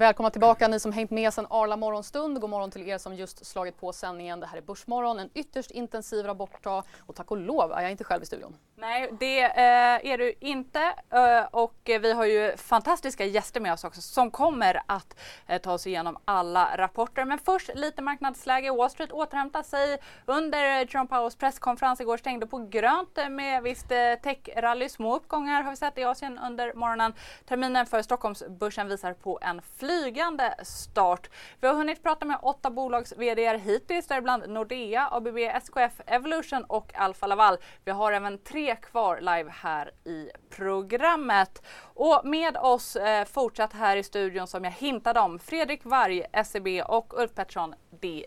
Välkomna tillbaka ni som hängt med sedan Arla morgonstund. God morgon till er som just slagit på sändningen. Det här är Börsmorgon, en ytterst intensiv rapportdag och tack och lov är jag inte själv i studion. Nej, det eh, är du inte eh, och vi har ju fantastiska gäster med oss också som kommer att eh, ta oss igenom alla rapporter. Men först lite marknadsläge. Wall Street återhämtar sig under Jerome Powells presskonferens igår stängde på grönt med visst eh, techrally. Små uppgångar har vi sett i Asien under morgonen. Terminen för Stockholmsbörsen visar på en flygande start. Vi har hunnit prata med åtta bolags vd hittills, däribland Nordea, ABB, SKF, Evolution och Alfa Laval. Vi har även tre kvar live här i programmet. Och med oss eh, fortsatt här i studion som jag hintade om, Fredrik Varg, SEB och Ulf Pettersson, DI.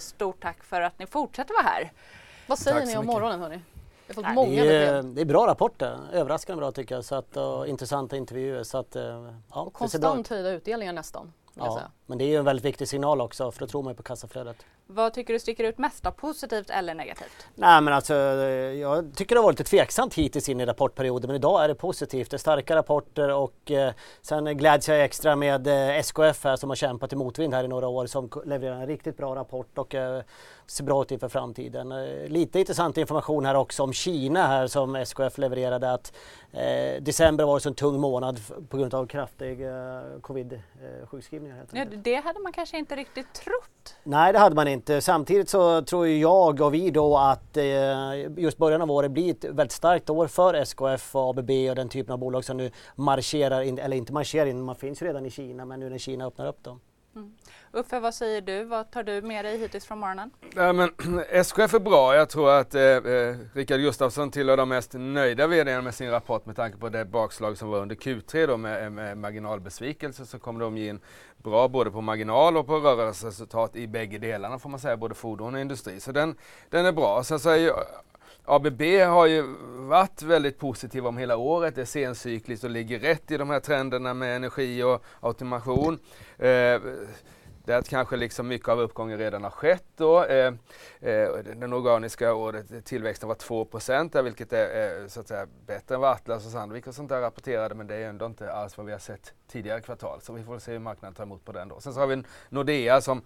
Stort tack för att ni fortsätter vara här. Vad säger ni om morgonen hörni? Jag fått många det, är, det är bra rapporter, överraskande bra tycker jag. Så att, och intressanta intervjuer. Så att, ja, och konstant höjda utdelningar nästan. Ja, men det är ju en väldigt viktig signal också för då tror man ju på kassaflödet. Vad tycker du sticker ut mest då, positivt eller negativt? Nej men alltså jag tycker det har varit lite tveksamt hittills in i rapportperioden men idag är det positivt. Det är starka rapporter och eh, sen gläds jag extra med eh, SKF här som har kämpat i motvind här i några år som levererar en riktigt bra rapport och eh, ser bra ut inför framtiden. Eh, lite intressant information här också om Kina här som SKF levererade att eh, december var en tung månad på grund av kraftiga eh, covid-sjukskrivningar. Ja, det hade man kanske inte riktigt trott. Nej det hade man inte. Samtidigt så tror jag och vi då att eh, just början av året blir ett väldigt starkt år för SKF och ABB och den typen av bolag som nu marscherar in, eller inte marscherar in, man finns ju redan i Kina men nu när Kina öppnar upp dem. Mm. Uffe, vad säger du? Vad tar du med dig hittills från morgonen? Ja, men, SKF är bra. Jag tror att eh, eh, Rickard Gustafsson tillhör de mest nöjda vd med sin rapport med tanke på det bakslag som var under Q3 då med, eh, med marginalbesvikelse så kommer de ge in bra både på marginal och på rörelseresultat i bägge delarna får man säga, både fordon och industri. Så den, den är bra. Sen så är ABB har ju varit väldigt positiva om hela året. Det är sencykliskt och ligger rätt i de här trenderna med energi och automation. Eh, där kanske liksom mycket av uppgången redan har skett då. Eh, eh, den organiska året, tillväxten var 2 där, vilket är eh, så att säga, bättre än vad Atlas och Sandvik och sånt där rapporterade men det är ändå inte alls vad vi har sett tidigare kvartal. Så vi får se hur marknaden tar emot på den då. Sen så har vi Nordea som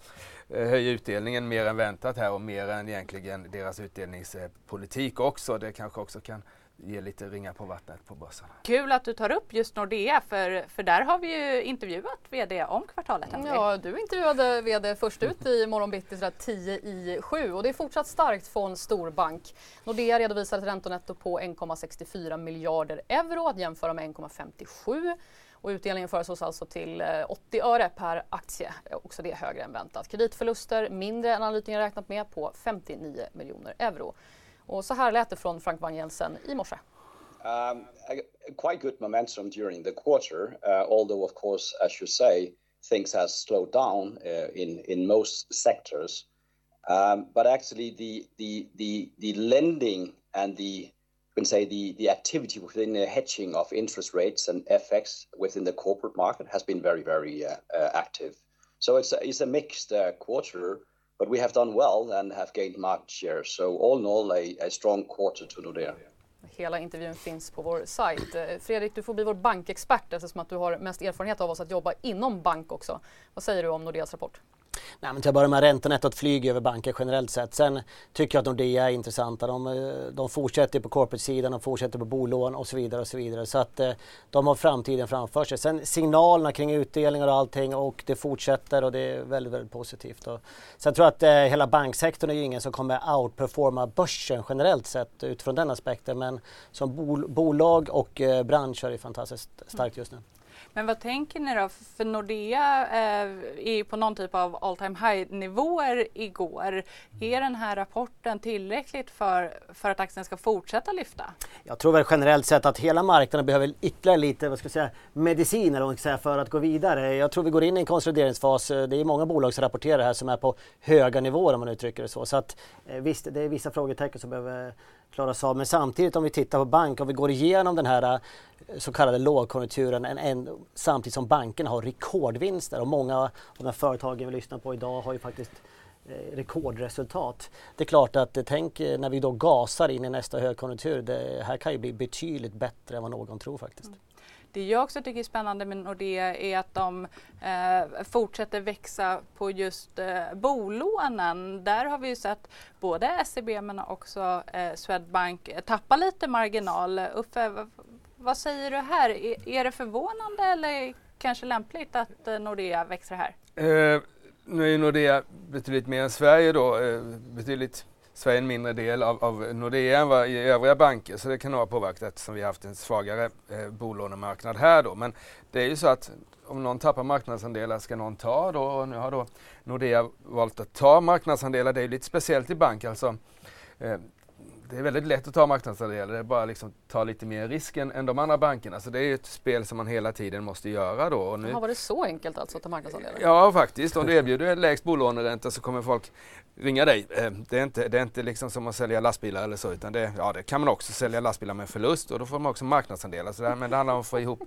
eh, höjer utdelningen mer än väntat här och mer än egentligen deras utdelningspolitik också. Det kanske också kan ge lite ringar på vattnet på börsen. Kul att du tar upp just Nordea för, för där har vi ju intervjuat VD om kvartalet. Ja, du intervjuade VD först ut i morgonbitti sådär 10 i 7 och det är fortsatt starkt från storbank. Nordea redovisar ett räntonetto på 1,64 miljarder euro att jämföra med 1,57 och utdelningen föreslås alltså till 80 eh, öre per aktie. Också det högre än väntat. Kreditförluster mindre än analytikerna räknat med på 59 miljoner euro. Och så här lät det från Frank Jensen i morse. Um, quite good momentum during the quarter, uh, although of course, as you say, things has slowed down uh, in in most sectors. Um, but actually, the the the the lending and the you can say the the activity within the hedging of interest rates and FX within the corporate market has been very very uh, uh, active. So it's a, it's a mixed uh, quarter but we have done well and have gained market share. So all in all, a, a strong quarter to Nordea. Hela intervjun finns på vår sajt. Eh, Fredrik, du får bli vår bankexpert eftersom att du har mest erfarenhet av oss att jobba inom bank också. Vad säger du om Nordeas rapport? Nej, men till att börja med räntenettot flyger över banker generellt sett. Sen tycker jag att Nordea är intressanta. De, eh, de fortsätter på corporate-sidan, de fortsätter på bolån och så vidare. och Så vidare. Så att eh, de har framtiden framför sig. Sen signalerna kring utdelningar och allting och det fortsätter och det är väldigt, väldigt positivt. Och sen tror jag att eh, hela banksektorn är ju ingen som kommer outperforma börsen generellt sett utifrån den aspekten. Men som bol bolag och eh, bransch är det fantastiskt starkt just nu. Men vad tänker ni då? För Nordea eh, är ju på någon typ av all time high nivåer igår. Är den här rapporten tillräckligt för, för att aktien ska fortsätta lyfta? Jag tror väl generellt sett att hela marknaden behöver ytterligare lite vad ska jag säga, medicin eller säga, för att gå vidare. Jag tror vi går in i en konsolideringsfas. Det är många bolag som rapporterar här som är på höga nivåer om man uttrycker det så. Så att, eh, visst, det är vissa frågetecken som behöver klaras av. Men samtidigt om vi tittar på bank, om vi går igenom den här eh, så kallade lågkonjunkturen en, en, samtidigt som bankerna har rekordvinster och många av de här företagen vi lyssnar på idag har ju faktiskt eh, rekordresultat. Det är klart att eh, tänk eh, när vi då gasar in i nästa högkonjunktur, det här kan ju bli betydligt bättre än vad någon tror faktiskt. Mm. Det jag också tycker är spännande med Nordea är att de eh, fortsätter växa på just eh, bolånen. Där har vi ju sett både SEB men också eh, Swedbank tappa lite marginal. Uffe, vad säger du här? Är, är det förvånande eller kanske lämpligt att eh, Nordea växer här? Eh, nu är ju Nordea betydligt mer än Sverige då, eh, betydligt Sverige en mindre del av, av Nordea än vad i övriga banker så det kan nog ha påverkat eftersom vi haft en svagare eh, bolånemarknad här då. Men det är ju så att om någon tappar marknadsandelar ska någon ta då och nu har då Nordea valt att ta marknadsandelar. Det är lite speciellt i bank alltså. Eh, det är väldigt lätt att ta marknadsandelar. Det är bara liksom ta lite mer risk än, än de andra bankerna. Så det är ett spel som man hela tiden måste göra då. Och nu... var det så enkelt alltså att ta marknadsandelar? Ja faktiskt. Om du erbjuder lägst bolåneränta så kommer folk ringa dig. Eh, det är inte, det är inte liksom som att sälja lastbilar eller så utan det, ja, det kan man också sälja lastbilar med förlust och då får man också marknadsandelar. Så det, men det handlar om att få ihop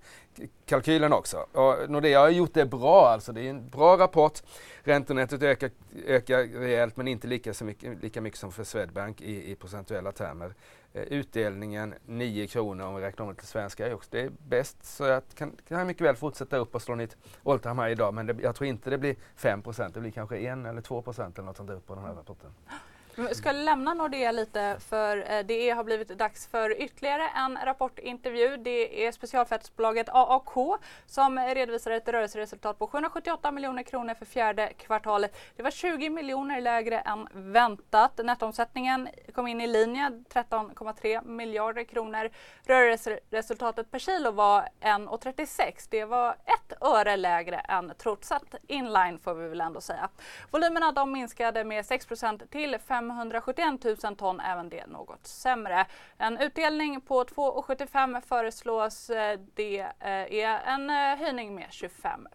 kalkylen också. Och Nordea har gjort det bra alltså. Det är en bra rapport. Räntenettot ökar, ökar rejält men inte lika, så mycket, lika mycket som för Swedbank i, i procentuella termer. Eh, utdelningen 9 kronor om vi räknar om det till svenska är också det är bäst. Så jag kan, kan mycket väl fortsätta upp och slå nytt all time idag men det, jag tror inte det blir 5% det blir kanske 1 eller 2% eller något sånt upp på den här rapporten. Vi ska lämna Nordea lite för eh, det har blivit dags för ytterligare en rapportintervju. Det är specialfettsbolaget AAK som redovisar ett rörelseresultat på 778 miljoner kronor för fjärde kvartalet. Det var 20 miljoner lägre än väntat. Nettoomsättningen kom in i linje 13,3 miljarder kronor. Rörelseresultatet per kilo var 1,36. Det var ett öre lägre än trotsat inline får vi väl ändå säga. Volymerna de minskade med 6% till 5 571 000 ton, även det något sämre. En utdelning på 2,75 föreslås. Eh, det eh, är en eh, höjning med 25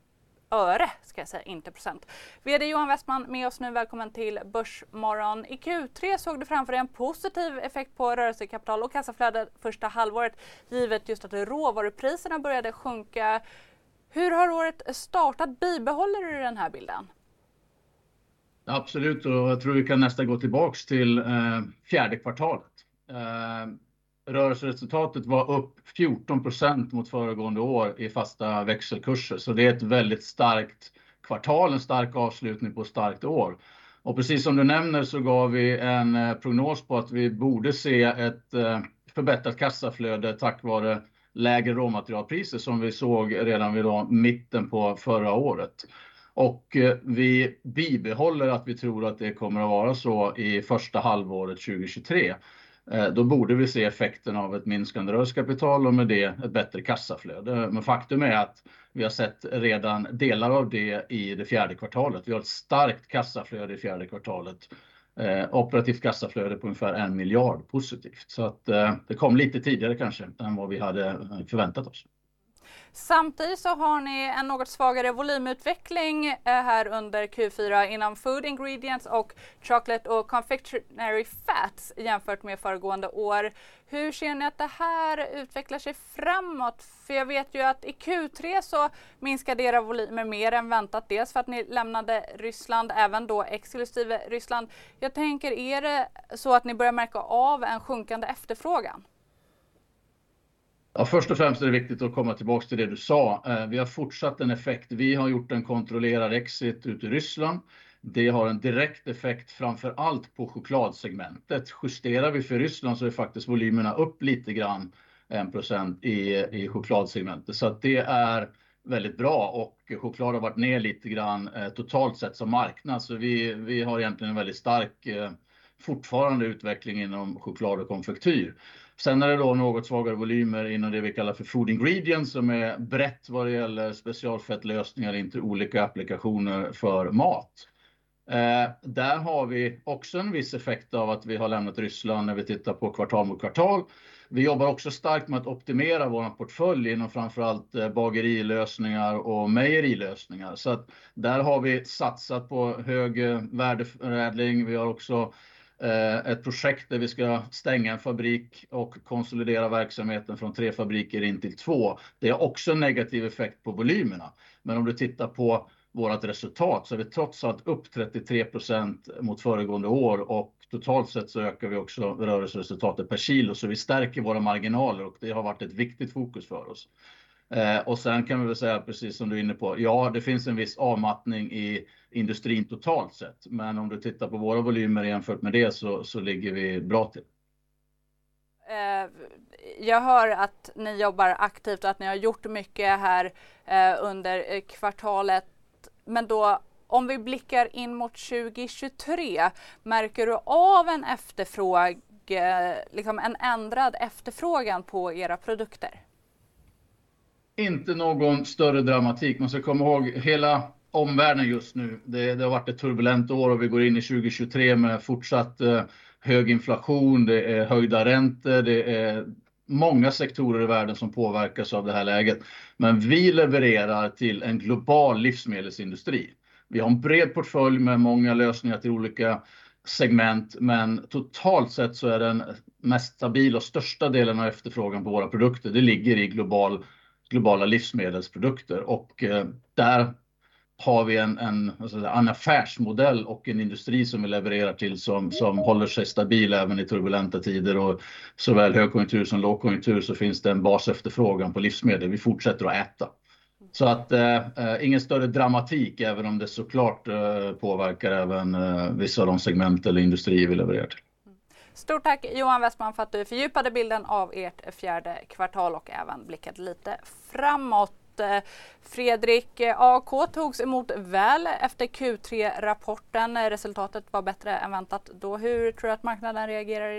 öre, ska jag säga, inte procent. VD Johan Westman med oss nu. Välkommen till Börsmorgon. I Q3 såg du framför dig en positiv effekt på rörelsekapital och kassaflöde första halvåret givet just att råvarupriserna började sjunka. Hur har året startat? Bibehåller du den här bilden? Absolut, och jag tror vi kan nästan gå tillbaks till eh, fjärde kvartalet. Eh, rörelseresultatet var upp 14% mot föregående år i fasta växelkurser, så det är ett väldigt starkt kvartal, en stark avslutning på ett starkt år. Och precis som du nämner så gav vi en eh, prognos på att vi borde se ett eh, förbättrat kassaflöde tack vare lägre råmaterialpriser som vi såg redan vid då, mitten på förra året. Och eh, vi bibehåller att vi tror att det kommer att vara så i första halvåret 2023. Eh, då borde vi se effekten av ett minskande rörelsekapital och med det ett bättre kassaflöde. Men faktum är att vi har sett redan delar av det i det fjärde kvartalet. Vi har ett starkt kassaflöde i fjärde kvartalet. Eh, operativt kassaflöde på ungefär en miljard positivt. Så att eh, det kom lite tidigare kanske än vad vi hade förväntat oss. Samtidigt så har ni en något svagare volymutveckling eh, här under Q4 inom Food Ingredients och Chocolate och Confectionery Fats jämfört med föregående år. Hur ser ni att det här utvecklar sig framåt? För jag vet ju att i Q3 så minskade era volymer mer än väntat. Dels för att ni lämnade Ryssland, även då exklusive Ryssland. Jag tänker, är det så att ni börjar märka av en sjunkande efterfrågan? Ja, först och främst är det viktigt att komma tillbaka till det du sa. Eh, vi har fortsatt en effekt. Vi har gjort en kontrollerad exit ut i Ryssland. Det har en direkt effekt framför allt på chokladsegmentet. Justerar vi för Ryssland så är faktiskt volymerna upp lite grann, 1 i, i chokladsegmentet. Så att det är väldigt bra och choklad har varit ner lite grann eh, totalt sett som marknad. Så vi, vi har egentligen en väldigt stark eh, fortfarande utveckling inom choklad och konfektyr. Sen är det då något svagare volymer inom det vi kallar för food ingredients som är brett vad det gäller specialfettlösningar in till olika applikationer för mat. Eh, där har vi också en viss effekt av att vi har lämnat Ryssland när vi tittar på kvartal mot kvartal. Vi jobbar också starkt med att optimera vår portfölj inom framför allt eh, bagerilösningar och mejerilösningar. Så att där har vi satsat på hög eh, värdeförädling. Vi har också Eh, ett projekt där vi ska stänga en fabrik och konsolidera verksamheten från tre fabriker in till två, Det har också en negativ effekt på volymerna. Men om du tittar på vårt resultat så är vi trots allt upp 33% mot föregående år och totalt sett så ökar vi också rörelseresultatet per kilo. Så vi stärker våra marginaler och det har varit ett viktigt fokus för oss. Eh, och sen kan vi väl säga precis som du är inne på, ja, det finns en viss avmattning i industrin totalt sett. Men om du tittar på våra volymer jämfört med det så ligger vi bra till. Eh, jag hör att ni jobbar aktivt och att ni har gjort mycket här eh, under kvartalet. Men då om vi blickar in mot 2023, märker du av en efterfråg, liksom en ändrad efterfrågan på era produkter? Inte någon större dramatik. Man ska komma ihåg hela omvärlden just nu. Det har varit ett turbulent år och vi går in i 2023 med fortsatt eh, hög inflation. Det är höjda räntor. Det är många sektorer i världen som påverkas av det här läget. Men vi levererar till en global livsmedelsindustri. Vi har en bred portfölj med många lösningar till olika segment, men totalt sett så är den mest stabila och största delen av efterfrågan på våra produkter. Det ligger i global globala livsmedelsprodukter och där har vi en affärsmodell och en industri som vi levererar till som håller sig stabil även i turbulenta tider och såväl högkonjunktur som lågkonjunktur så finns det en basefterfrågan på livsmedel. Vi fortsätter att äta. Så att ingen större dramatik, även om det såklart påverkar även vissa av de segment eller industrier vi levererar till. Stort tack Johan Westman för att du fördjupade bilden av ert fjärde kvartal och även blickade lite framåt. Eh, Fredrik, eh, AAK togs emot väl efter Q3-rapporten. Eh, resultatet var bättre än väntat då. Hur tror du att marknaden reagerar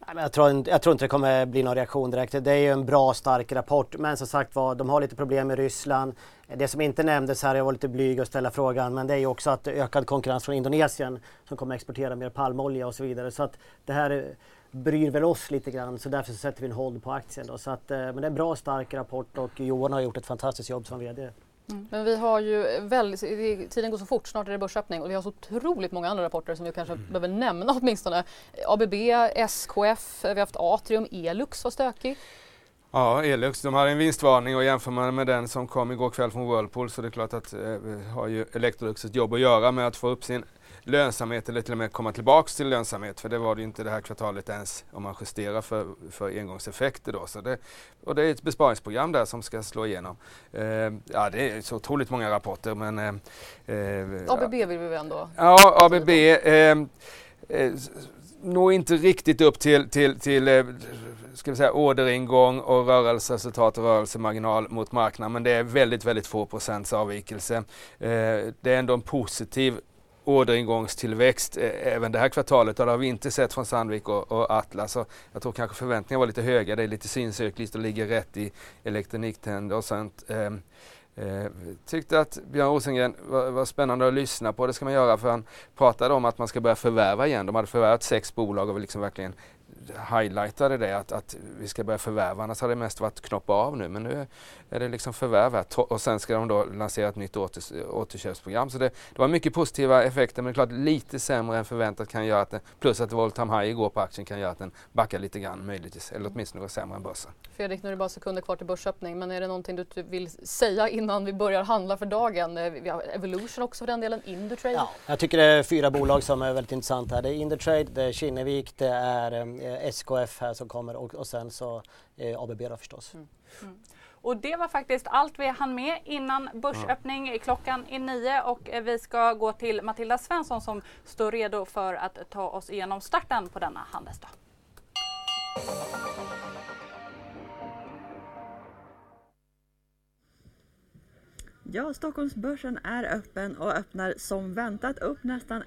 i dag? Jag tror inte det kommer bli någon reaktion direkt. Det är ju en bra stark rapport, men som sagt var, de har lite problem med Ryssland. Det som inte nämndes här, jag var lite blyg att ställa frågan, men det är ju också att ökad konkurrens från Indonesien som kommer exportera mer palmolja och så vidare. Så att det här bryr väl oss lite grann, så därför sätter vi en hold på aktien då. Så att, eh, men det är en bra stark rapport och Johan har gjort ett fantastiskt jobb som VD. Men vi har ju väldigt, tiden går så fort, snart är det börsöppning och vi har så otroligt många andra rapporter som vi kanske behöver nämna åtminstone. ABB, SKF, vi har haft Atrium, Elux var stökig. Ja, Elux, de hade en vinstvarning och jämför man med den som kom igår kväll från Whirlpool så det är klart att eh, har ju Electrolux ett jobb att göra med att få upp sin lönsamhet eller till och med komma tillbaks till lönsamhet. För det var det ju inte det här kvartalet ens om man justerar för, för engångseffekter då. Så det, och det är ett besparingsprogram där som ska slå igenom. Eh, ja, det är så otroligt många rapporter men... Eh, ABB vill vi ändå? Ja, ABB. Eh, eh, når inte riktigt upp till, till, till eh, ska vi säga, orderingång och rörelseresultat och rörelsemarginal mot marknaden. Men det är väldigt, väldigt få procents avvikelse. Eh, det är ändå en positiv orderingångstillväxt även det här kvartalet och det har vi inte sett från Sandvik och, och Atlas. Så jag tror kanske förväntningarna var lite höga. Det är lite syncykliskt och ligger rätt i elektroniktänder och sånt. Ehm, eh, tyckte att Björn Rosengren var, var, spännande att lyssna på. Det ska man göra för han pratade om att man ska börja förvärva igen. De hade förvärvat sex bolag och liksom verkligen highlightade det att, att vi ska börja förvärva. Annars har det mest varit knoppa av nu men nu är det liksom förvärv här. Och sen ska de då lansera ett nytt åter, återköpsprogram. Så det, det, var mycket positiva effekter men det är klart lite sämre än förväntat kan göra att det, plus att all time high igår på aktien kan göra att den backar lite grann möjligtvis. Eller åtminstone var sämre än börsen. Fredrik, nu är det bara sekunder kvar till börsöppning men är det någonting du vill säga innan vi börjar handla för dagen? Vi har Evolution också för den delen, Indutrade. Ja, jag tycker det är fyra bolag som är väldigt intressanta här. Det är Indutrade, det är Kinnevik, det är SKF här som kommer och, och sen så eh, ABB då förstås. Mm. Mm. Och det var faktiskt allt vi hann med innan börsöppning. Klockan är nio och vi ska gå till Matilda Svensson som står redo för att ta oss igenom starten på denna handelsdag. Ja, Stockholmsbörsen är öppen och öppnar som väntat upp nästan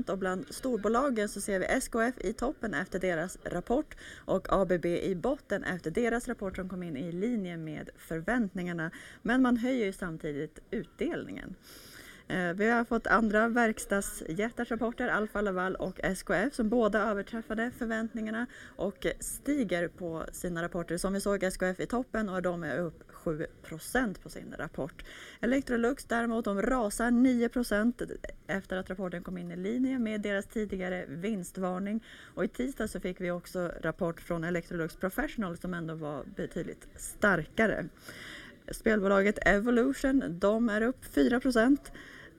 1 och bland storbolagen så ser vi SKF i toppen efter deras rapport och ABB i botten efter deras rapport som kom in i linje med förväntningarna. Men man höjer ju samtidigt utdelningen. Eh, vi har fått andra verkstadsjättars rapporter, Alfa Laval och SKF, som båda överträffade förväntningarna och stiger på sina rapporter. Som vi såg SKF i toppen och de är upp 7 på sin rapport. Electrolux däremot, de rasar 9% efter att rapporten kom in i linje med deras tidigare vinstvarning. Och i tisdag så fick vi också rapport från Electrolux Professional som ändå var betydligt starkare. Spelbolaget Evolution, de är upp 4 procent.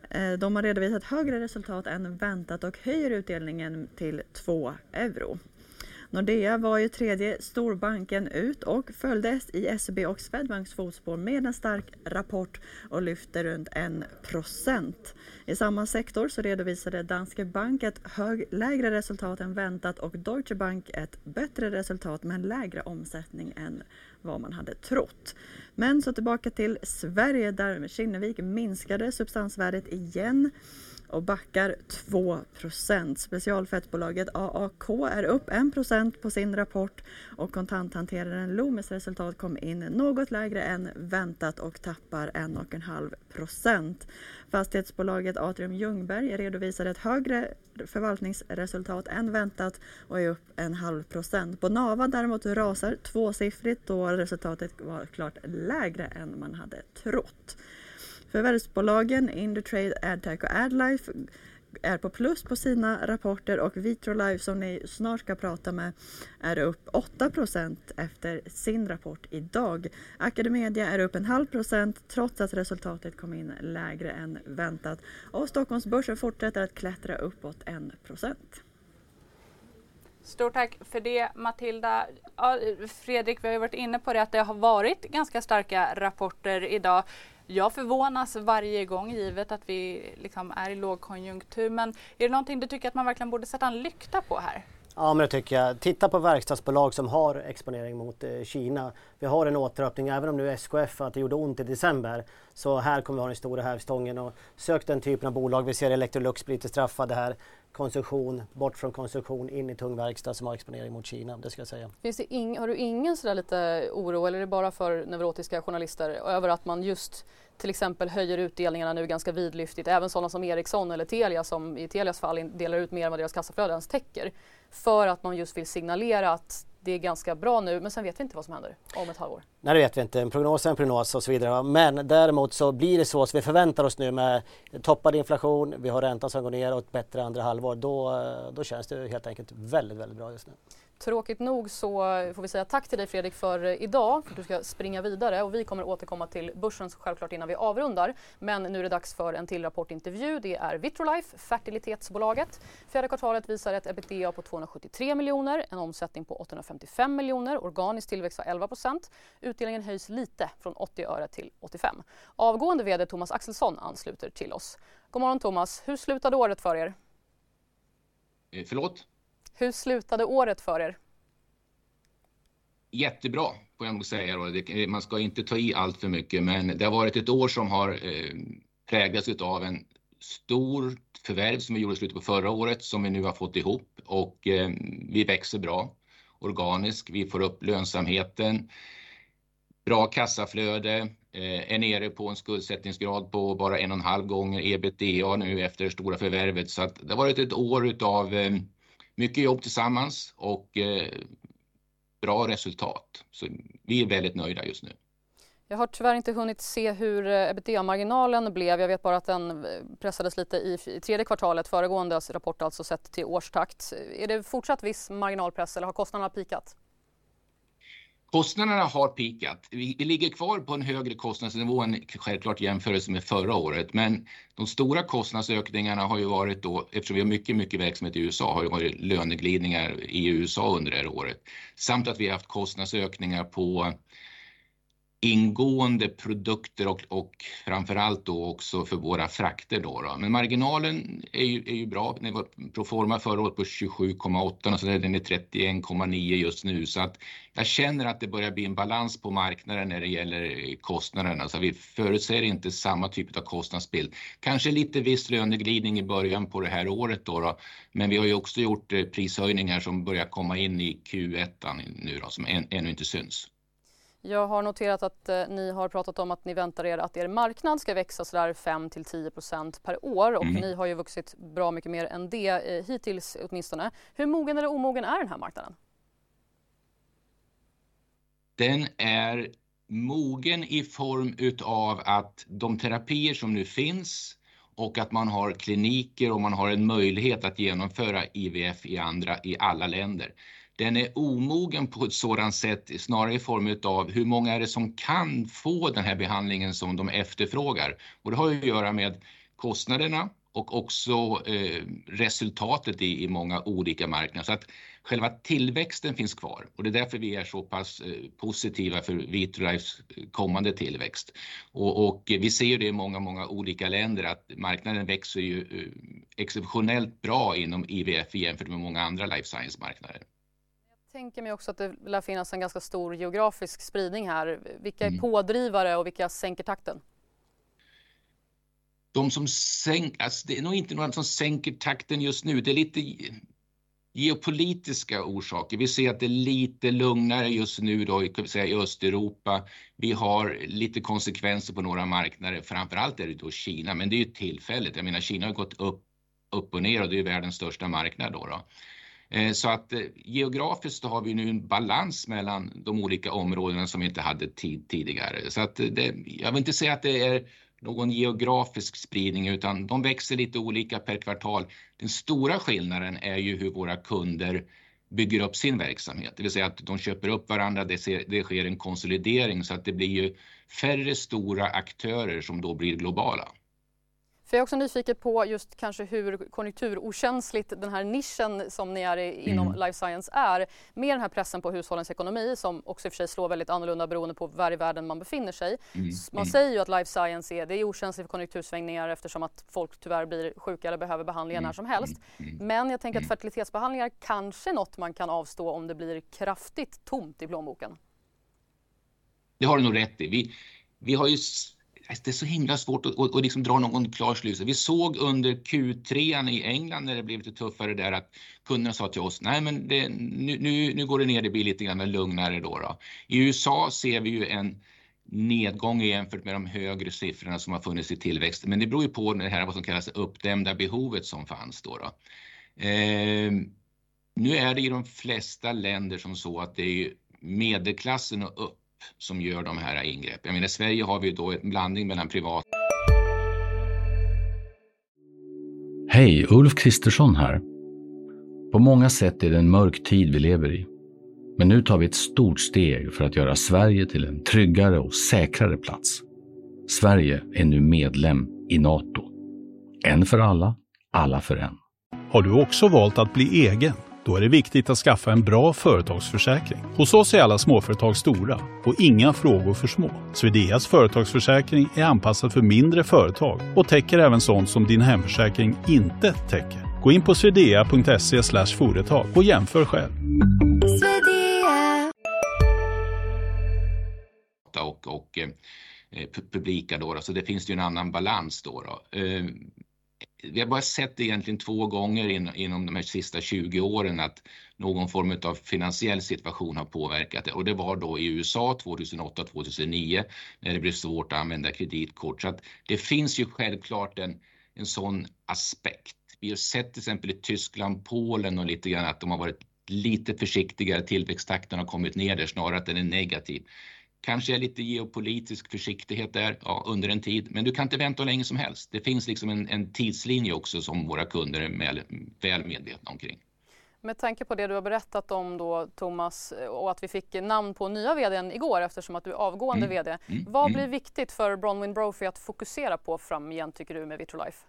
Eh, de har redovisat högre resultat än väntat och höjer utdelningen till 2 euro. Nordea var ju tredje storbanken ut och följdes i SEB och Swedbanks fotspår med en stark rapport och lyfte runt 1% I samma sektor så redovisade Danske Bank ett hög, lägre resultat än väntat och Deutsche Bank ett bättre resultat men lägre omsättning än vad man hade trott. Men så tillbaka till Sverige där Kinnevik minskade substansvärdet igen och backar 2% Specialfettbolaget AAK är upp 1 på sin rapport och kontanthanteraren Loomis resultat kom in något lägre än väntat och tappar 1,5% Fastighetsbolaget Atrium Ljungberg redovisar ett högre förvaltningsresultat än väntat och är upp en halv procent. Bonava däremot rasar tvåsiffrigt då resultatet var klart lägre än man hade trott. Förvärvsbolagen Indutrade, AdTech och AdLife är på plus på sina rapporter och Vitrolife som ni snart ska prata med är upp 8% efter sin rapport idag. Academedia är upp en halv procent trots att resultatet kom in lägre än väntat och Stockholmsbörsen fortsätter att klättra uppåt 1 procent. Stort tack för det Matilda. Ja, Fredrik, vi har ju varit inne på det att det har varit ganska starka rapporter idag. Jag förvånas varje gång givet att vi liksom är i lågkonjunktur. Men är det någonting du tycker att man verkligen borde sätta en lykta på här? Ja, men det tycker jag. Titta på verkstadsbolag som har exponering mot eh, Kina. Vi har en återöppning, även om nu SKF att det gjorde ont i december. Så här kommer vi ha den stora hävstången och sök den typen av bolag. Vi ser Electrolux bli lite straffade här konsumtion, bort från konsumtion, in i tung verkstad som har exponering mot Kina. Det ska jag säga. Finns det ing, har du ingen sådär lite oro eller är det bara för neurotiska journalister över att man just till exempel höjer utdelningarna nu ganska vidlyftigt, även sådana som Ericsson eller Telia som i Telias fall delar ut mer än vad deras kassaflöde ens täcker. För att man just vill signalera att det är ganska bra nu men sen vet vi inte vad som händer om ett halvår. Nej det vet vi inte, en prognos är en prognos och så vidare. Men däremot så blir det så som vi förväntar oss nu med toppad inflation, vi har räntan som går ner och ett bättre andra halvår. Då, då känns det helt enkelt väldigt, väldigt bra just nu. Tråkigt nog så får vi säga tack till dig Fredrik för idag, för att du ska springa vidare och vi kommer återkomma till börsen självklart innan vi avrundar. Men nu är det dags för en till rapportintervju. Det är Vitrolife, fertilitetsbolaget. Fjärde kvartalet visar ett ebitda på 273 miljoner, en omsättning på 855 miljoner, organisk tillväxt var 11 procent. Utdelningen höjs lite från 80 öre till 85. Avgående VD Thomas Axelsson ansluter till oss. God morgon Thomas, hur slutade året för er? Eh, förlåt? Hur slutade året för er? Jättebra får jag nog säga. Eh, man ska inte ta i allt för mycket men det har varit ett år som har eh, präglats av en stor förvärv som vi gjorde i slutet på förra året som vi nu har fått ihop och eh, vi växer bra organiskt. Vi får upp lönsamheten, bra kassaflöde, eh, är nere på en skuldsättningsgrad på bara en och en halv gånger ebitda nu efter det stora förvärvet. Så att det har varit ett år utav eh, mycket jobb tillsammans och eh, bra resultat. Så vi är väldigt nöjda just nu. Jag har tyvärr inte hunnit se hur eh, ebitda-marginalen blev. Jag vet bara att den eh, pressades lite i, i tredje kvartalet, föregående rapport alltså sett till årstakt. Är det fortsatt viss marginalpress eller har kostnaderna pikat? Kostnaderna har pikat. Vi, vi, ligger kvar på en högre kostnadsnivå än självklart jämförelse med förra året. Men de stora kostnadsökningarna har ju varit då, eftersom vi har mycket, mycket verksamhet i USA, har ju varit löneglidningar i USA under det här året. Samt att vi har haft kostnadsökningar på ingående produkter och, och framförallt då också för våra frakter. Då, då. Men marginalen är ju, är ju bra. Den var proforma förra året på 27,8 och så är den är 31,9 just nu. Så att jag känner att det börjar bli en balans på marknaden när det gäller eh, kostnaderna. Så vi förutser inte samma typ av kostnadsbild. Kanske lite viss löneglidning i början på det här året då, då. men vi har ju också gjort eh, prishöjningar som börjar komma in i Q1 nu då, som än, ännu inte syns. Jag har noterat att eh, ni har pratat om att ni väntar er att er marknad ska växa sådär 5 till 10% per år och mm. ni har ju vuxit bra mycket mer än det eh, hittills åtminstone. Hur mogen eller omogen är den här marknaden? Den är mogen i form utav att de terapier som nu finns och att man har kliniker och man har en möjlighet att genomföra IVF i andra i alla länder den är omogen på ett sådant sätt, snarare i form av hur många är det som kan få den här behandlingen som de efterfrågar. Och det har ju att göra med kostnaderna och också eh, resultatet i, i många olika marknader. Så att själva tillväxten finns kvar och det är därför vi är så pass eh, positiva för Vitrolifes eh, kommande tillväxt. Och, och, vi ser ju det i många, många olika länder att marknaden växer ju eh, exceptionellt bra inom IVF jämfört med många andra life science-marknader tänker mig också att det lär finnas en ganska stor geografisk spridning här. Vilka är mm. pådrivare och vilka sänker takten? De som sänker, alltså det är nog inte några som sänker takten just nu. Det är lite geopolitiska orsaker. Vi ser att det är lite lugnare just nu då, säga, i Östeuropa. Vi har lite konsekvenser på några marknader. Framförallt är det då Kina, men det är ju tillfälligt. Jag menar, Kina har gått upp, upp och ner och det är världens största marknad då. då. Eh, så att eh, geografiskt har vi nu en balans mellan de olika områdena som vi inte hade tid tidigare. Så att eh, det, jag vill inte säga att det är någon geografisk spridning utan de växer lite olika per kvartal. Den stora skillnaden är ju hur våra kunder bygger upp sin verksamhet, det vill säga att de köper upp varandra, det, ser, det sker en konsolidering så att det blir ju färre stora aktörer som då blir globala. För jag är också nyfiken på just kanske hur konjunkturokänsligt den här nischen som ni är i, inom mm. life science är. Med den här pressen på hushållens ekonomi som också i och för sig slår väldigt annorlunda beroende på var i världen man befinner sig. Mm. Man mm. säger ju att life science är, det är okänsligt för konjunktursvängningar eftersom att folk tyvärr blir sjuka eller behöver behandlingar när mm. som helst. Mm. Mm. Men jag tänker att fertilitetsbehandlingar kanske är något man kan avstå om det blir kraftigt tomt i plånboken. Det har du nog rätt i. Vi, vi har ju Alltså, det är så himla svårt att, och, och liksom dra någon klar slutsats. Vi såg under Q3 i England när det blev lite tuffare där att kunderna sa till oss, nej men det, nu, nu, nu går det ner, det blir lite grann lugnare då, då. I USA ser vi ju en nedgång jämfört med de högre siffrorna som har funnits i tillväxt. Men det beror ju på det här vad som kallas uppdämda behovet som fanns då. då. Eh, nu är det i de flesta länder som så att det är medelklassen och upp som gör de här ingreppen. Jag menar, I Sverige har vi då en blandning mellan privat... Hej, Ulf Kristersson här. På många sätt är det en mörk tid vi lever i. Men nu tar vi ett stort steg för att göra Sverige till en tryggare och säkrare plats. Sverige är nu medlem i Nato. En för alla, alla för en. Har du också valt att bli egen? Då är det viktigt att skaffa en bra företagsförsäkring. Hos oss är alla småföretag stora och inga frågor för små. Swedeas företagsförsäkring är anpassad för mindre företag och täcker även sånt som din hemförsäkring inte täcker. Gå in på swedea.se företag och jämför själv. Och, och eh, publika då, så det finns ju en annan balans då. då. Eh, vi har bara sett egentligen två gånger in, inom de här sista 20 åren att någon form av finansiell situation har påverkat det och det var då i USA 2008-2009 när det blev svårt att använda kreditkort. Så att det finns ju självklart en, en sån aspekt. Vi har sett till exempel i Tyskland, Polen och lite grann att de har varit lite försiktigare. Tillväxttakten har kommit ner där snarare att den är negativ. Kanske är lite geopolitisk försiktighet där ja, under en tid, men du kan inte vänta hur länge som helst. Det finns liksom en, en tidslinje också som våra kunder är väl, väl medvetna omkring. Med tanke på det du har berättat om då Thomas och att vi fick namn på nya vdn igår eftersom att du är avgående mm. vd. Mm. Vad mm. blir viktigt för Bronwyn Brophy att fokusera på framgent tycker du med Vitrolife?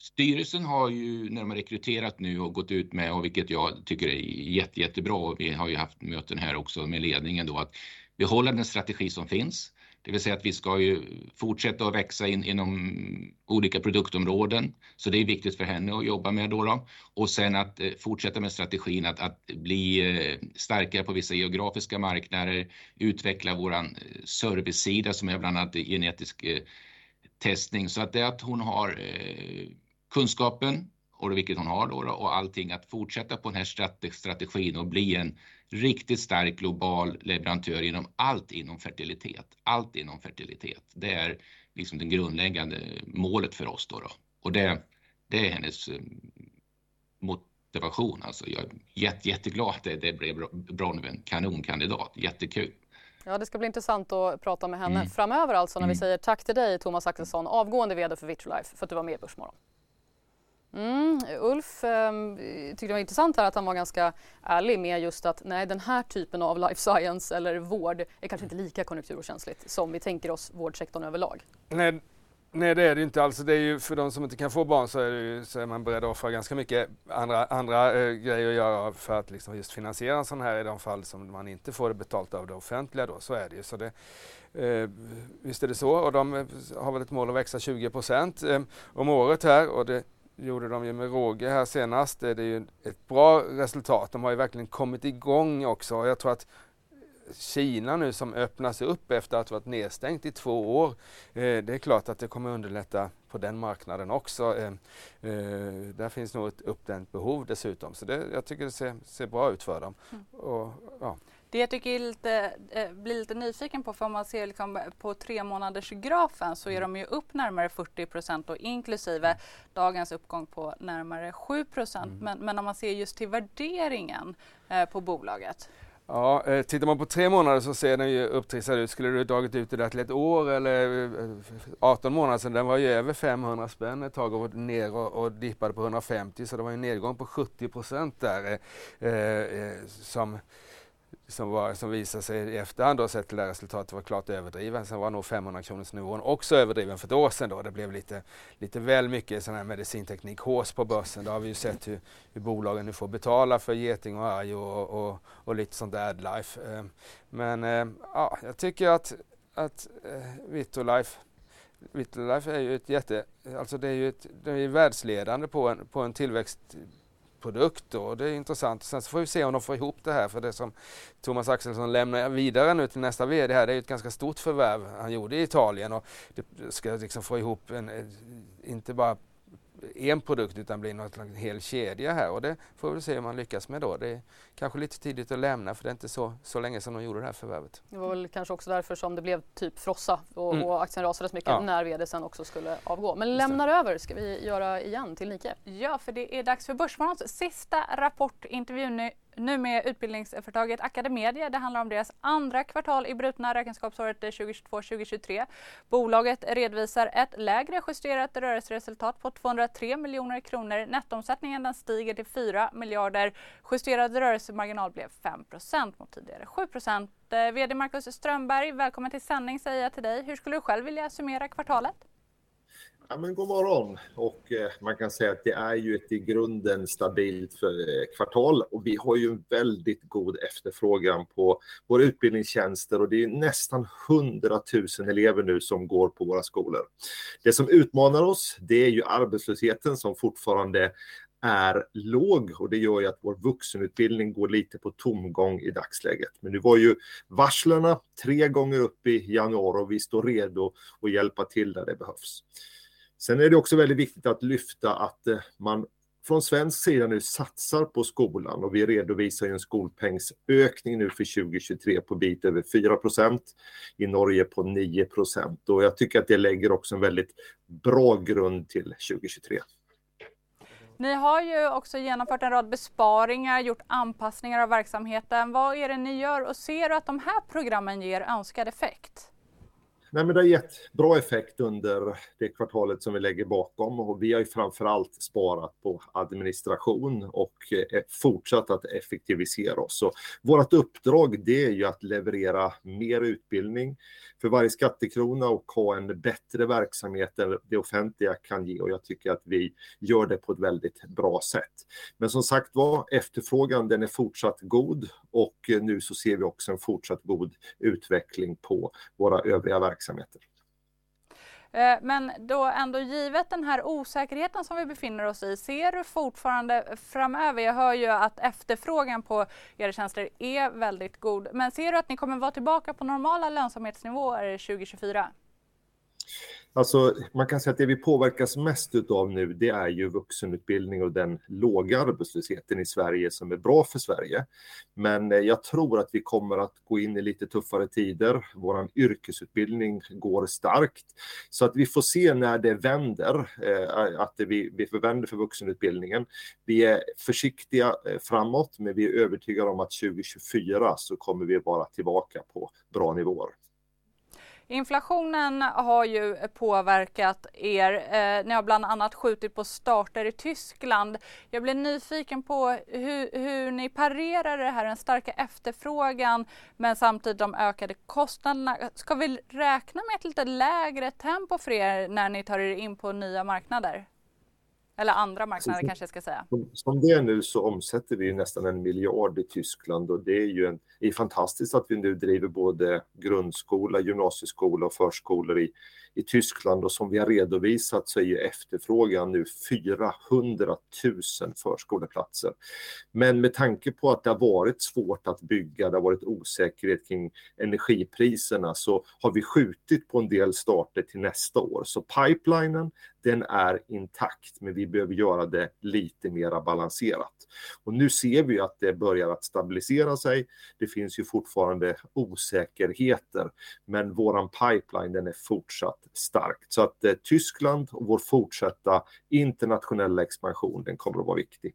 Styrelsen har ju när de har rekryterat nu och gått ut med och vilket jag tycker är jätte, jättebra och vi har ju haft möten här också med ledningen då att behålla den strategi som finns. Det vill säga att vi ska ju fortsätta att växa in inom olika produktområden. Så det är viktigt för henne att jobba med då. då. Och sen att eh, fortsätta med strategin att, att bli eh, starkare på vissa geografiska marknader, utveckla våran eh, servicesida som är bland annat genetisk eh, testning. Så att det är att hon har eh, kunskapen och vilket hon har då, och allting att fortsätta på den här strategin och bli en riktigt stark global leverantör inom allt inom fertilitet. Allt inom fertilitet. Det är liksom det grundläggande målet för oss då. då. Och det, det är hennes eh, motivation. Alltså jag är jätte, jätteglad att det, det blev bra nu, en kanonkandidat. Jättekul. Ja, det ska bli intressant att prata med henne mm. framöver alltså när mm. vi säger tack till dig Thomas Axelsson, avgående VD för Vitrolife, för att du var med i Börsmorgon. Mm, Ulf eh, tyckte det var intressant här att han var ganska ärlig med just att nej, den här typen av life science eller vård är kanske inte lika konjunkturkänsligt som vi tänker oss vårdsektorn överlag. Nej, nej det är det inte alls. Det är ju för de som inte kan få barn så är, ju, så är man beredd att offra ganska mycket andra, andra eh, grejer att göra för att liksom just finansiera en sån här i de fall som man inte får det betalt av det offentliga då. Så är det ju. Så det, Eh, visst är det så och de eh, har väl ett mål att växa 20 procent eh, om året här och det gjorde de ju med råge här senast. Det är ju ett bra resultat. De har ju verkligen kommit igång också. Jag tror att Kina nu som öppnas upp efter att ha varit nedstängt i två år. Eh, det är klart att det kommer underlätta på den marknaden också. Eh, eh, där finns nog ett uppdämt behov dessutom. Så det, jag tycker det ser, ser bra ut för dem. Mm. Och, ja. Det jag tycker lite, eh, blir lite nyfiken på, för om man ser liksom på tre månaders grafen så är mm. de ju upp närmare 40 procent och inklusive dagens uppgång på närmare 7 procent. Mm. Men, men om man ser just till värderingen eh, på bolaget. Ja, eh, tittar man på tre månader så ser den ju upptrissad ut. Skulle du dragit ut det där till ett år eller 18 eh, månader sedan, den var ju över 500 spänn ett tag och ner och, och dippade på 150 så det var en nedgång på 70 procent där eh, eh, som som, var, som visade sig i efterhand då sett till det resultatet var klart överdriven. Sen var nog 500 kronors nivån också överdriven för ett år sedan då. Det blev lite, lite väl mycket sån här medicinteknik hås på börsen. Då har vi ju sett hur, hur bolagen nu får betala för Geting och Arjo och, och, och, lite sånt där Adlife. Ehm, men ehm, ja, jag tycker att, att eh, Vitrolife Vitrolife är ju ett jätte, alltså det är ju ett, det är världsledande på en, på en tillväxt produkt och det är intressant. Sen så får vi se om de får ihop det här för det som Thomas Axelsson lämnar vidare nu till nästa VD här, det är ett ganska stort förvärv han gjorde i Italien och det ska liksom få ihop en, eh, inte bara en produkt utan blir något en hel kedja här och det får vi se om man lyckas med då. Det är kanske lite tidigt att lämna för det är inte så, så länge sedan de gjorde det här förvärvet. Det var väl kanske också därför som det blev typ frossa och, mm. och aktien rasade så mycket ja. när vd sen också skulle avgå. Men lämnar över ska vi göra igen till Nike. Ja, för det är dags för Börsmorgons sista rapportintervju nu nu med utbildningsföretaget Academedia. Det handlar om deras andra kvartal i brutna räkenskapsåret eh, 2022-2023. Bolaget redovisar ett lägre justerat rörelseresultat på 203 miljoner kronor. Nettoomsättningen den stiger till 4 miljarder. Justerad rörelsemarginal blev 5% mot tidigare 7 eh, VD Marcus Strömberg, välkommen till sändning säger jag till dig. Hur skulle du själv vilja summera kvartalet? Ja, men god morgon. Och, eh, man kan säga att det är ju ett i grunden stabilt för, eh, kvartal och vi har ju en väldigt god efterfrågan på våra utbildningstjänster och det är nästan 100 000 elever nu som går på våra skolor. Det som utmanar oss, det är ju arbetslösheten som fortfarande är låg och det gör ju att vår vuxenutbildning går lite på tomgång i dagsläget. Men nu var ju varslerna tre gånger upp i januari och vi står redo att hjälpa till där det behövs. Sen är det också väldigt viktigt att lyfta att eh, man från svensk sida nu satsar på skolan och vi redovisar en skolpengsökning nu för 2023 på bit över 4 procent. i Norge på 9 och jag tycker att det lägger också en väldigt bra grund till 2023. Ni har ju också genomfört en rad besparingar, gjort anpassningar av verksamheten. Vad är det ni gör och ser du att de här programmen ger önskad effekt? Nej, men det har gett bra effekt under det kvartalet som vi lägger bakom och vi har ju framför allt sparat på administration och eh, fortsatt att effektivisera oss. Så vårt uppdrag det är ju att leverera mer utbildning för varje skattekrona och ha en bättre verksamhet än det offentliga kan ge och jag tycker att vi gör det på ett väldigt bra sätt. Men som sagt var, efterfrågan den är fortsatt god och eh, nu så ser vi också en fortsatt god utveckling på våra övriga verksamheter verksamheter. Eh, men då ändå givet den här osäkerheten som vi befinner oss i, ser du fortfarande framöver, jag hör ju att efterfrågan på era tjänster är väldigt god, men ser du att ni kommer vara tillbaka på normala lönsamhetsnivåer 2024? Alltså, man kan säga att det vi påverkas mest av nu, det är ju vuxenutbildning och den låga arbetslösheten i Sverige som är bra för Sverige. Men eh, jag tror att vi kommer att gå in i lite tuffare tider. Vår yrkesutbildning går starkt. Så att vi får se när det vänder, eh, att vi, vi förvänder för vuxenutbildningen. Vi är försiktiga eh, framåt, men vi är övertygade om att 2024 så kommer vi vara tillbaka på bra nivåer. Inflationen har ju påverkat er. Eh, ni har bland annat skjutit på starter i Tyskland. Jag blir nyfiken på hur, hur ni parerar det här, den starka efterfrågan men samtidigt de ökade kostnaderna. Ska vi räkna med ett lite lägre tempo för er när ni tar er in på nya marknader? Eller andra marknader kanske jag ska säga. Som, som det är nu så omsätter vi nästan en miljard i Tyskland och det är ju en, är fantastiskt att vi nu driver både grundskola, gymnasieskola och förskolor i, i Tyskland och som vi har redovisat så är ju efterfrågan nu 400 000 förskoleplatser. Men med tanke på att det har varit svårt att bygga, det har varit osäkerhet kring energipriserna så har vi skjutit på en del starter till nästa år. Så pipelinen den är intakt, men vi behöver göra det lite mer balanserat. Och nu ser vi att det börjar att stabilisera sig. Det finns ju fortfarande osäkerheter, men våran pipeline den är fortsatt starkt. Så att eh, Tyskland och vår fortsatta internationella expansion, den kommer att vara viktig.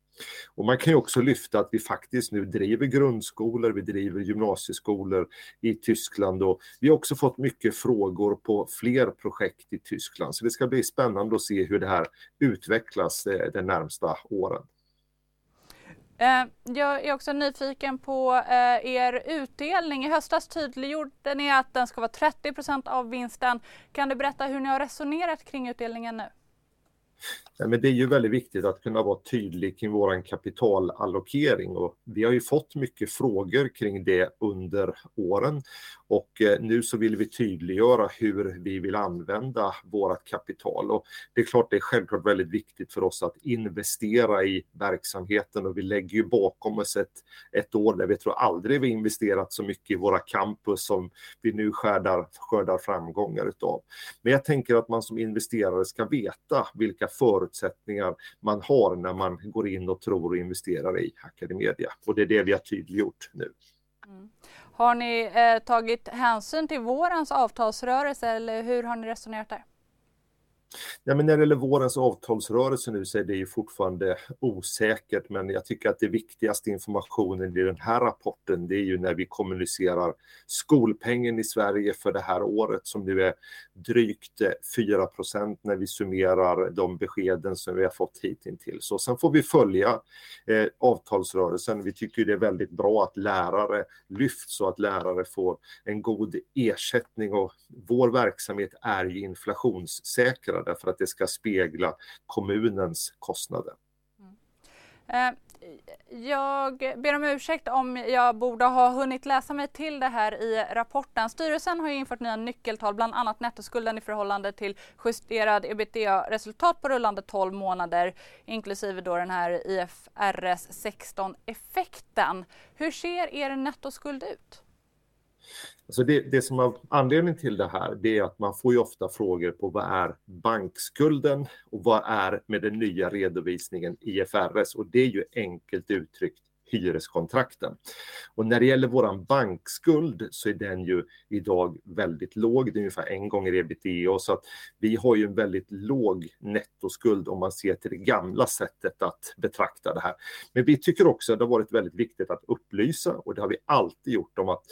Och man kan ju också lyfta att vi faktiskt nu driver grundskolor, vi driver gymnasieskolor i Tyskland och vi har också fått mycket frågor på fler projekt i Tyskland. Så det ska bli spännande att se hur det här utvecklas eh, de närmsta åren. Eh, jag är också nyfiken på eh, er utdelning. I höstas tydliggjorde ni att den ska vara 30% av vinsten. Kan du berätta hur ni har resonerat kring utdelningen nu? Men det är ju väldigt viktigt att kunna vara tydlig kring vår kapitalallokering och vi har ju fått mycket frågor kring det under åren och eh, nu så vill vi tydliggöra hur vi vill använda vårt kapital och det är klart det är självklart väldigt viktigt för oss att investera i verksamheten och vi lägger ju bakom oss ett, ett år där vi tror aldrig vi investerat så mycket i våra campus som vi nu skördar, skördar framgångar utav. Men jag tänker att man som investerare ska veta vilka förutsättningar man har när man går in och tror och investerar i Academedia. Och det är det vi har tydliggjort nu. Mm. Har ni eh, tagit hänsyn till vårens avtalsrörelse eller hur har ni resonerat där? Ja, men när det gäller vårens avtalsrörelse nu så är det ju fortfarande osäkert, men jag tycker att det viktigaste informationen i den här rapporten, det är ju när vi kommunicerar skolpengen i Sverige för det här året som nu är drygt eh, 4 procent när vi summerar de beskeden som vi har fått hittills. Så sen får vi följa eh, avtalsrörelsen. Vi tycker det är väldigt bra att lärare lyfts och att lärare får en god ersättning och vår verksamhet är ju inflationssäkrad därför att det ska spegla kommunens kostnader. Mm. Eh, jag ber om ursäkt om jag borde ha hunnit läsa mig till det här i rapporten. Styrelsen har infört nya nyckeltal, bland annat nettoskulden i förhållande till justerad ebitda-resultat på rullande 12 månader, inklusive då den här IFRS 16-effekten. Hur ser er nettoskuld ut? Alltså det, det som är anledningen till det här, det är att man får ju ofta frågor på vad är bankskulden och vad är med den nya redovisningen IFRS och det är ju enkelt uttryckt hyreskontrakten. Och när det gäller våran bankskuld så är den ju idag väldigt låg, det är ungefär en gånger ebitda så att vi har ju en väldigt låg nettoskuld om man ser till det gamla sättet att betrakta det här. Men vi tycker också att det har varit väldigt viktigt att upplysa och det har vi alltid gjort om att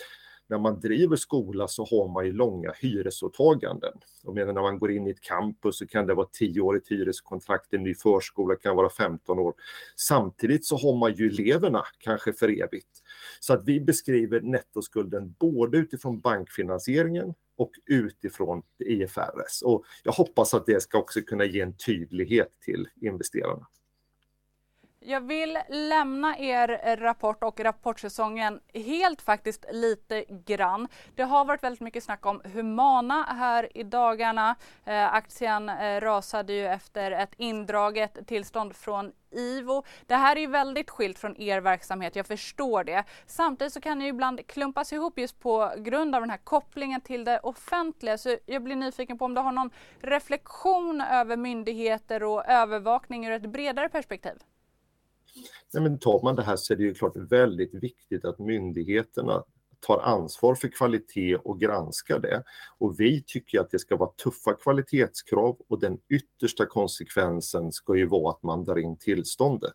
när man driver skola så har man ju långa hyresåtaganden. Jag menar när man går in i ett campus så kan det vara 10-årigt hyreskontrakt, en ny förskola kan vara 15 år. Samtidigt så har man ju eleverna kanske för evigt. Så att vi beskriver nettoskulden både utifrån bankfinansieringen och utifrån IFRS. Och jag hoppas att det ska också kunna ge en tydlighet till investerarna. Jag vill lämna er rapport och rapportsäsongen helt faktiskt lite grann. Det har varit väldigt mycket snack om Humana här i dagarna. Eh, aktien eh, rasade ju efter ett indraget tillstånd från IVO. Det här är ju väldigt skilt från er verksamhet, jag förstår det. Samtidigt så kan det ju ibland klumpas ihop just på grund av den här kopplingen till det offentliga. Så jag blir nyfiken på om du har någon reflektion över myndigheter och övervakning ur ett bredare perspektiv? Nej, men tar man det här så är det ju klart väldigt viktigt att myndigheterna tar ansvar för kvalitet och granskar det. Och vi tycker att det ska vara tuffa kvalitetskrav och den yttersta konsekvensen ska ju vara att man drar in tillståndet.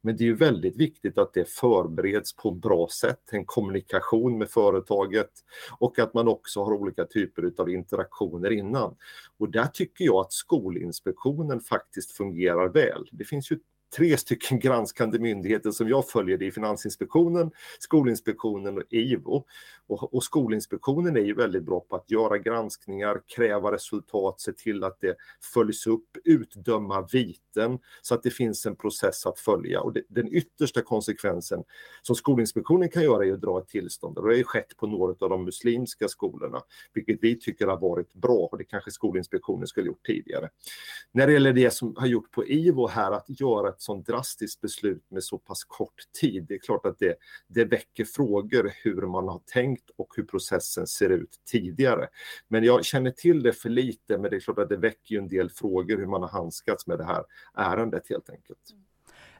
Men det är ju väldigt viktigt att det förbereds på bra sätt, en kommunikation med företaget och att man också har olika typer av interaktioner innan. Och där tycker jag att Skolinspektionen faktiskt fungerar väl. Det finns ju tre stycken granskande myndigheter som jag följer. Det är Finansinspektionen, Skolinspektionen och IVO. Och, och, Skolinspektionen är ju väldigt bra på att göra granskningar, kräva resultat, se till att det följs upp, utdöma viten så att det finns en process att följa. Och det, den yttersta konsekvensen som Skolinspektionen kan göra är att dra ett tillstånd. Och det har ju skett på några av de muslimska skolorna, vilket vi tycker har varit bra och det kanske Skolinspektionen skulle gjort tidigare. När det gäller det som har gjort på IVO här, att göra ett sådant drastiskt beslut med så pass kort tid, det är klart att det, det väcker frågor hur man har tänkt tänkt och hur processen ser ut tidigare. Men jag känner till det för lite, men det är klart att det väcker ju en del frågor hur man har handskats med det här ärendet helt enkelt. Mm.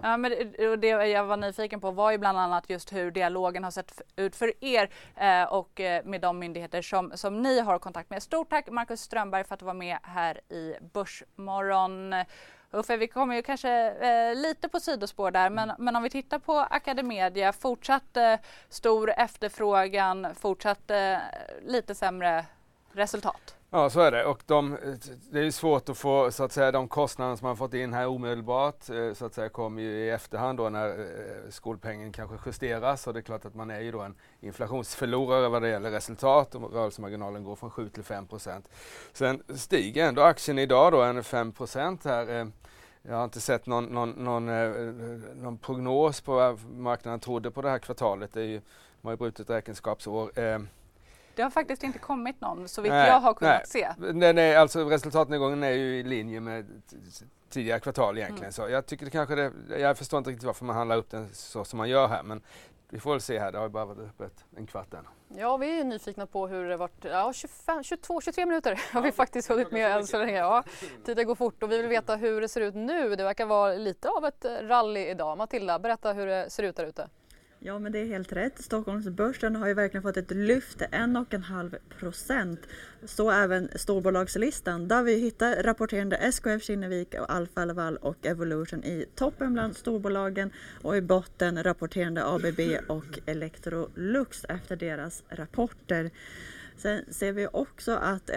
Ja, men det jag var nyfiken på var ju bland annat just hur dialogen har sett ut för er eh, och eh, med de myndigheter som, som ni har kontakt med. Stort tack Marcus Strömberg för att du var med här i Börsmorgon. Uffe, vi kommer ju kanske eh, lite på sidospår där, men, men om vi tittar på Academedia, fortsatt eh, stor efterfrågan, fortsatt eh, lite sämre resultat. Ja, så är det. Och de, det är svårt att få så att säga, de kostnader som man fått in här omedelbart eh, så att säga kommer ju i efterhand då när eh, skolpengen kanske justeras och det är klart att man är ju då en inflationsförlorare vad det gäller resultat och rörelsemarginalen går från 7 till 5 procent. Sen stiger ändå aktien idag då en 5 procent här. Eh, jag har inte sett någon, någon, någon, någon prognos på vad marknaden trodde på det här kvartalet. Det är ju, de har ju brutit räkenskapsår. Det har faktiskt inte kommit någon så vitt jag har kunnat nej. se. Nej, nej, alltså resultatnedgången är ju i linje med tidigare kvartal egentligen. Mm. Så jag tycker det kanske det, jag förstår inte riktigt varför man handlar upp den så som man gör här men vi får väl se här, det har ju bara varit öppet en kvart än. Ja, vi är nyfikna på hur det varit. Ja, 22-23 minuter har vi faktiskt hunnit med än så länge. Ja, tiden går fort och vi vill veta hur det ser ut nu. Det verkar vara lite av ett rally idag. Matilda, berätta hur det ser ut där ute. Ja, men det är helt rätt. Stockholmsbörsen har ju verkligen fått ett lyft, 1,5 procent. Så även storbolagslistan där vi hittar rapporterande SKF Kinnevik och Alfa Laval och Evolution i toppen bland storbolagen och i botten rapporterande ABB och Electrolux efter deras rapporter. Sen ser vi också att,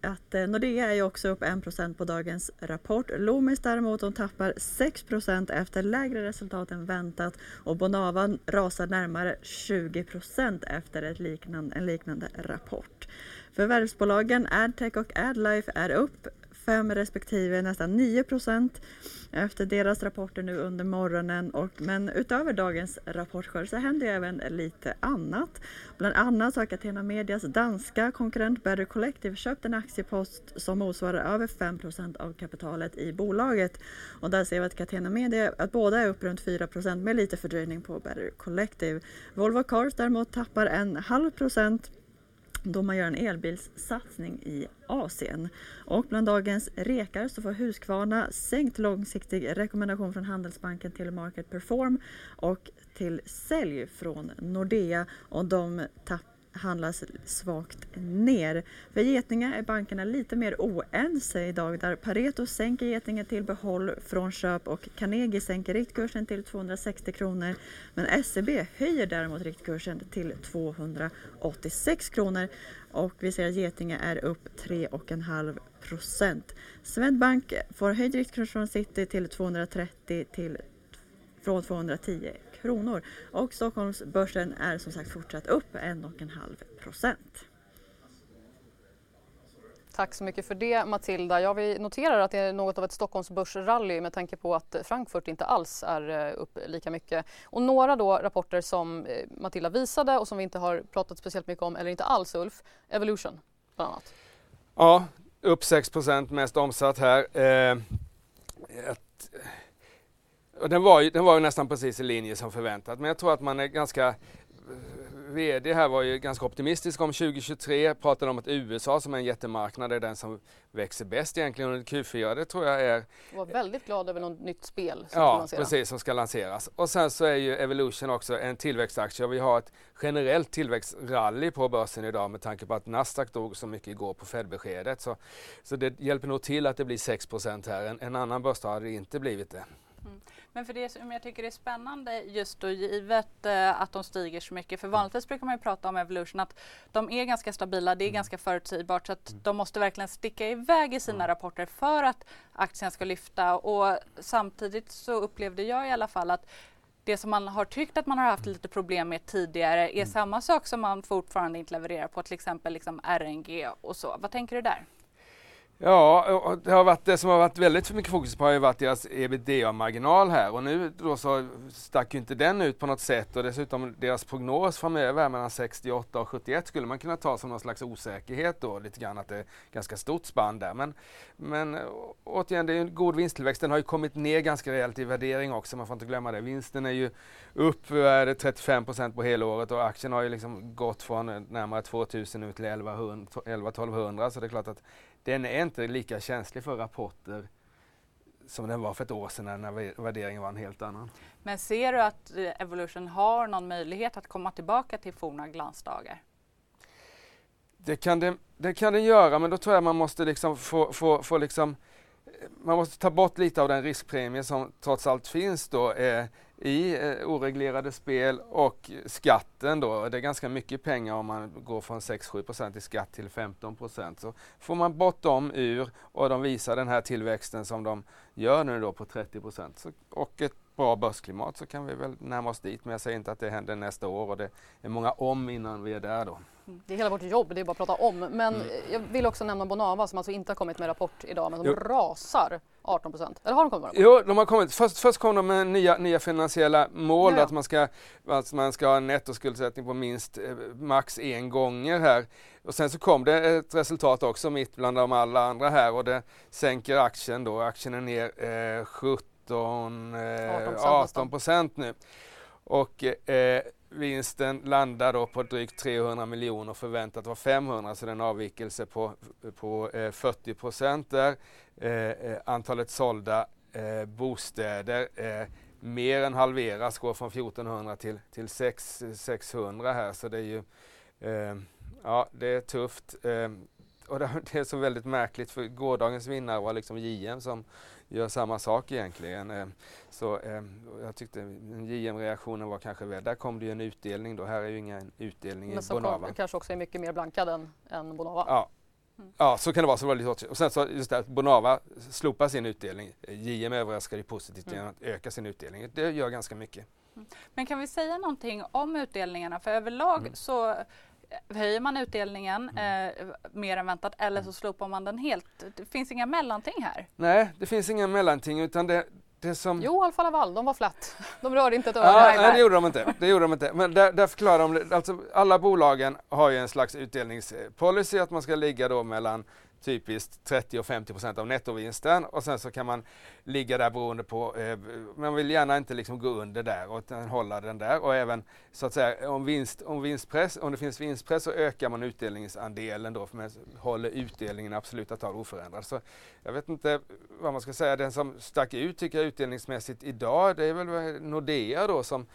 att eh, Nordea är också upp 1 på dagens rapport. Loomis däremot de tappar 6% efter lägre resultat än väntat och Bonava rasar närmare 20% efter ett liknande, en liknande rapport. Förvärvsbolagen Adtech och Adlife är upp 5 respektive nästan 9 procent efter deras rapporter nu under morgonen. Och, men utöver dagens rapportskörd så händer ju även lite annat. Bland annat har Catena Medias danska konkurrent Better Collective köpt en aktiepost som motsvarar över 5 procent av kapitalet i bolaget. Och där ser vi att Catena Media, att båda är upp runt 4 procent med lite fördröjning på Better Collective. Volvo Cars däremot tappar en halv procent då man gör en elbilssatsning i Asien. Och bland dagens rekar så får Husqvarna sänkt långsiktig rekommendation från Handelsbanken till Market Perform och till sälj från Nordea och de tappar handlas svagt ner. För Getinge är bankerna lite mer oense idag där Pareto sänker Getinge till behåll från köp och Carnegie sänker riktkursen till 260 kronor. Men SEB höjer däremot riktkursen till 286 kronor och vi ser att Getinge är upp 3,5 procent. Swedbank får höjd riktkurs från City till 230 till från 210 kronor. Och Stockholmsbörsen är som sagt fortsatt upp 1,5 procent. Tack så mycket för det Matilda. Ja, vi noterar att det är något av ett Stockholmsbörsrally med tanke på att Frankfurt inte alls är eh, upp lika mycket. Och några då rapporter som eh, Matilda visade och som vi inte har pratat speciellt mycket om, eller inte alls Ulf, Evolution bland annat. Ja, upp 6% mest omsatt här. Eh, ett, den, var ju, den var ju nästan precis i linje som förväntat men jag tror att man är ganska VD här var ju ganska optimistisk om 2023, pratade om att USA som är en jättemarknad är den som växer bäst egentligen under Q4. Det tror jag är... Jag var väldigt glad över något nytt spel som Ja, precis, som ska lanseras. Och sen så är ju Evolution också en tillväxtaktie och vi har ett generellt tillväxtrally på börsen idag med tanke på att Nasdaq dog så mycket igår på Fed-beskedet. Så, så det hjälper nog till att det blir 6% här. En, en annan börsdag hade det inte blivit det. Mm. Men för det som jag tycker är spännande just då givet eh, att de stiger så mycket. För vanligtvis brukar man ju prata om Evolution att de är ganska stabila, det är mm. ganska förutsägbart så att mm. de måste verkligen sticka iväg i sina mm. rapporter för att aktien ska lyfta. Och samtidigt så upplevde jag i alla fall att det som man har tyckt att man har haft lite problem med tidigare är mm. samma sak som man fortfarande inte levererar på, till exempel liksom RNG och så. Vad tänker du där? Ja, det, har varit, det som har varit väldigt mycket fokus på har ju varit deras ebitda-marginal här och nu då så stack ju inte den ut på något sätt och dessutom deras prognos framöver mellan 68 och 71 skulle man kunna ta som någon slags osäkerhet då lite grann att det är ganska stort spann där. Men, men återigen, det är en god vinsttillväxt. Den har ju kommit ner ganska rejält i värdering också, man får inte glömma det. Vinsten är ju upp är det 35 procent på helåret och aktien har ju liksom gått från närmare 2000 ut till 1100-1200 så det är klart att den är inte lika känslig för rapporter som den var för ett år sedan när värderingen var en helt annan. Men ser du att eh, Evolution har någon möjlighet att komma tillbaka till forna glansdagar? Det kan den, det kan den göra men då tror jag man måste liksom få, få, få liksom man måste ta bort lite av den riskpremie som trots allt finns då eh, i eh, oreglerade spel och skatten då. Det är ganska mycket pengar om man går från 6-7% i skatt till 15% Så får man bort dem ur och de visar den här tillväxten som de gör nu då på 30 så, och ett bra börsklimat så kan vi väl närma oss dit. Men jag säger inte att det händer nästa år och det är måga om innan vi är där då. Det är hela vårt jobb, det är bara att prata om. Men mm. jag vill också nämna Bonava som alltså inte har kommit med rapport idag men som jo. rasar 18 procent. Eller har de kommit med Jo, de har kommit. Först, först kom de med nya, nya finansiella mål, att, man ska, att man ska ha en nettoskuldsättning på minst eh, max en gånger här. Och sen så kom det ett resultat också mitt bland de alla andra här och det sänker aktien då. Aktien är ner eh, 17, eh, 18 procent nu. Och eh, Vinsten landar då på drygt 300 miljoner, förväntat var 500 så det är en avvikelse på, på eh, 40 procent där. Eh, eh, antalet sålda eh, bostäder mer än halveras, går från 1400 till, till 6, 600 här så det är ju ja, det är tufft. och det, det är så väldigt märkligt för gårdagens vinnare var liksom JM som gör samma sak egentligen. Eh, så eh, jag tyckte JM-reaktionen var kanske väl, där kom det ju en utdelning då, här är ju ingen utdelning Men i Bonava. Men kanske också är mycket mer blankad än, än Bonava. Ja. Mm. Ja, så kan det vara. Så var det lite och sen så just det att Bonava slopar sin utdelning. JM överraskar ju positivt mm. genom att öka sin utdelning. Det gör ganska mycket. Mm. Men kan vi säga någonting om utdelningarna? För överlag mm. så höjer man utdelningen mm. eh, mer än väntat eller så mm. slopar man den helt. Det finns inga mellanting här. Nej, det finns inga mellanting utan det, det som... Jo, Alfa Laval, de var flatt. De rörde inte ett öre. Ja, nej, det gjorde de inte. Det gjorde de inte. Men där, där förklarar de, alltså alla bolagen har ju en slags utdelningspolicy att man ska ligga då mellan typiskt 30 och 50 procent av nettovinsten och sen så kan man ligga där beroende på, eh, man vill gärna inte liksom gå under där och hålla den där och även så att säga om, vinst, om, vinstpress, om det finns vinstpress så ökar man utdelningsandelen då för man håller utdelningen i absoluta tal oförändrad. Så jag vet inte vad man ska säga, den som stack ut tycker jag utdelningsmässigt idag det är väl eh, Nordea då som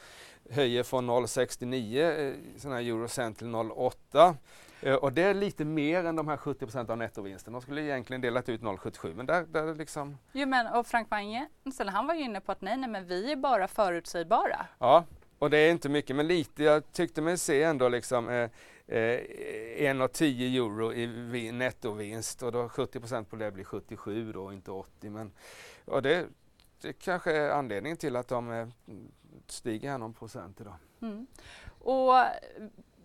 höjer från 0,69 eh, sådana här eurocent till 0,8. Eh, och det är lite mer än de här 70% av nettovinsten. De skulle egentligen delat ut 0,77 men där, där liksom... Jo men och Frank Wange, han var ju inne på att nej, nej men vi är bara förutsägbara. Ja, och det är inte mycket men lite, jag tyckte mig se ändå liksom eh, eh, 1,10 euro i nettovinst och då 70% på det blir 77 då, inte 80. Men, och det, det kanske är anledningen till att de eh, stiger här någon procent idag. Mm. Och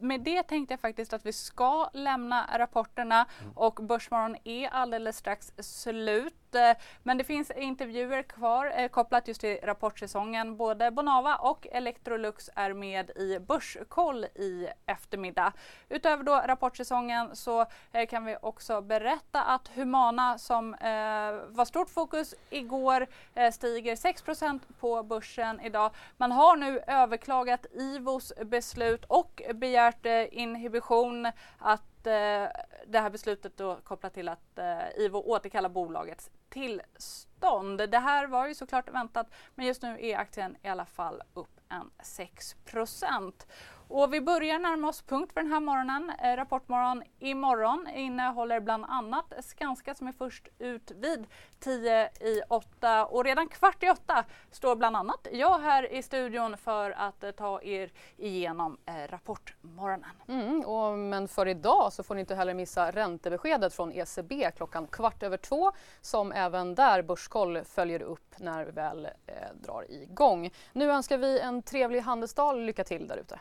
med det tänkte jag faktiskt att vi ska lämna rapporterna mm. och Börsmorgon är alldeles strax slut. Eh, men det finns intervjuer kvar eh, kopplat just till rapportsäsongen. Både Bonava och Electrolux är med i Börskoll i eftermiddag. Utöver då rapportsäsongen så eh, kan vi också berätta att Humana som var stort fokus igår stiger 6% på börsen idag. Man har nu överklagat IVOs beslut och begärt inhibition att Eh, det här beslutet då kopplat till att eh, IVO återkallar bolagets tillstånd. Det här var ju såklart väntat men just nu är aktien i alla fall upp en 6 och vi börjar närma oss punkt för den här morgonen. Eh, Rapportmorgon imorgon innehåller bland annat Skanska som är först ut vid 10 i 8 och redan kvart i 8 står bland annat jag här i studion för att eh, ta er igenom eh, Rapportmorgonen. Mm, och, men för idag så får ni inte heller missa räntebeskedet från ECB klockan kvart över två som även där Börskoll följer upp när vi väl eh, drar igång. Nu önskar vi en trevlig handelsdag. Lycka till där ute.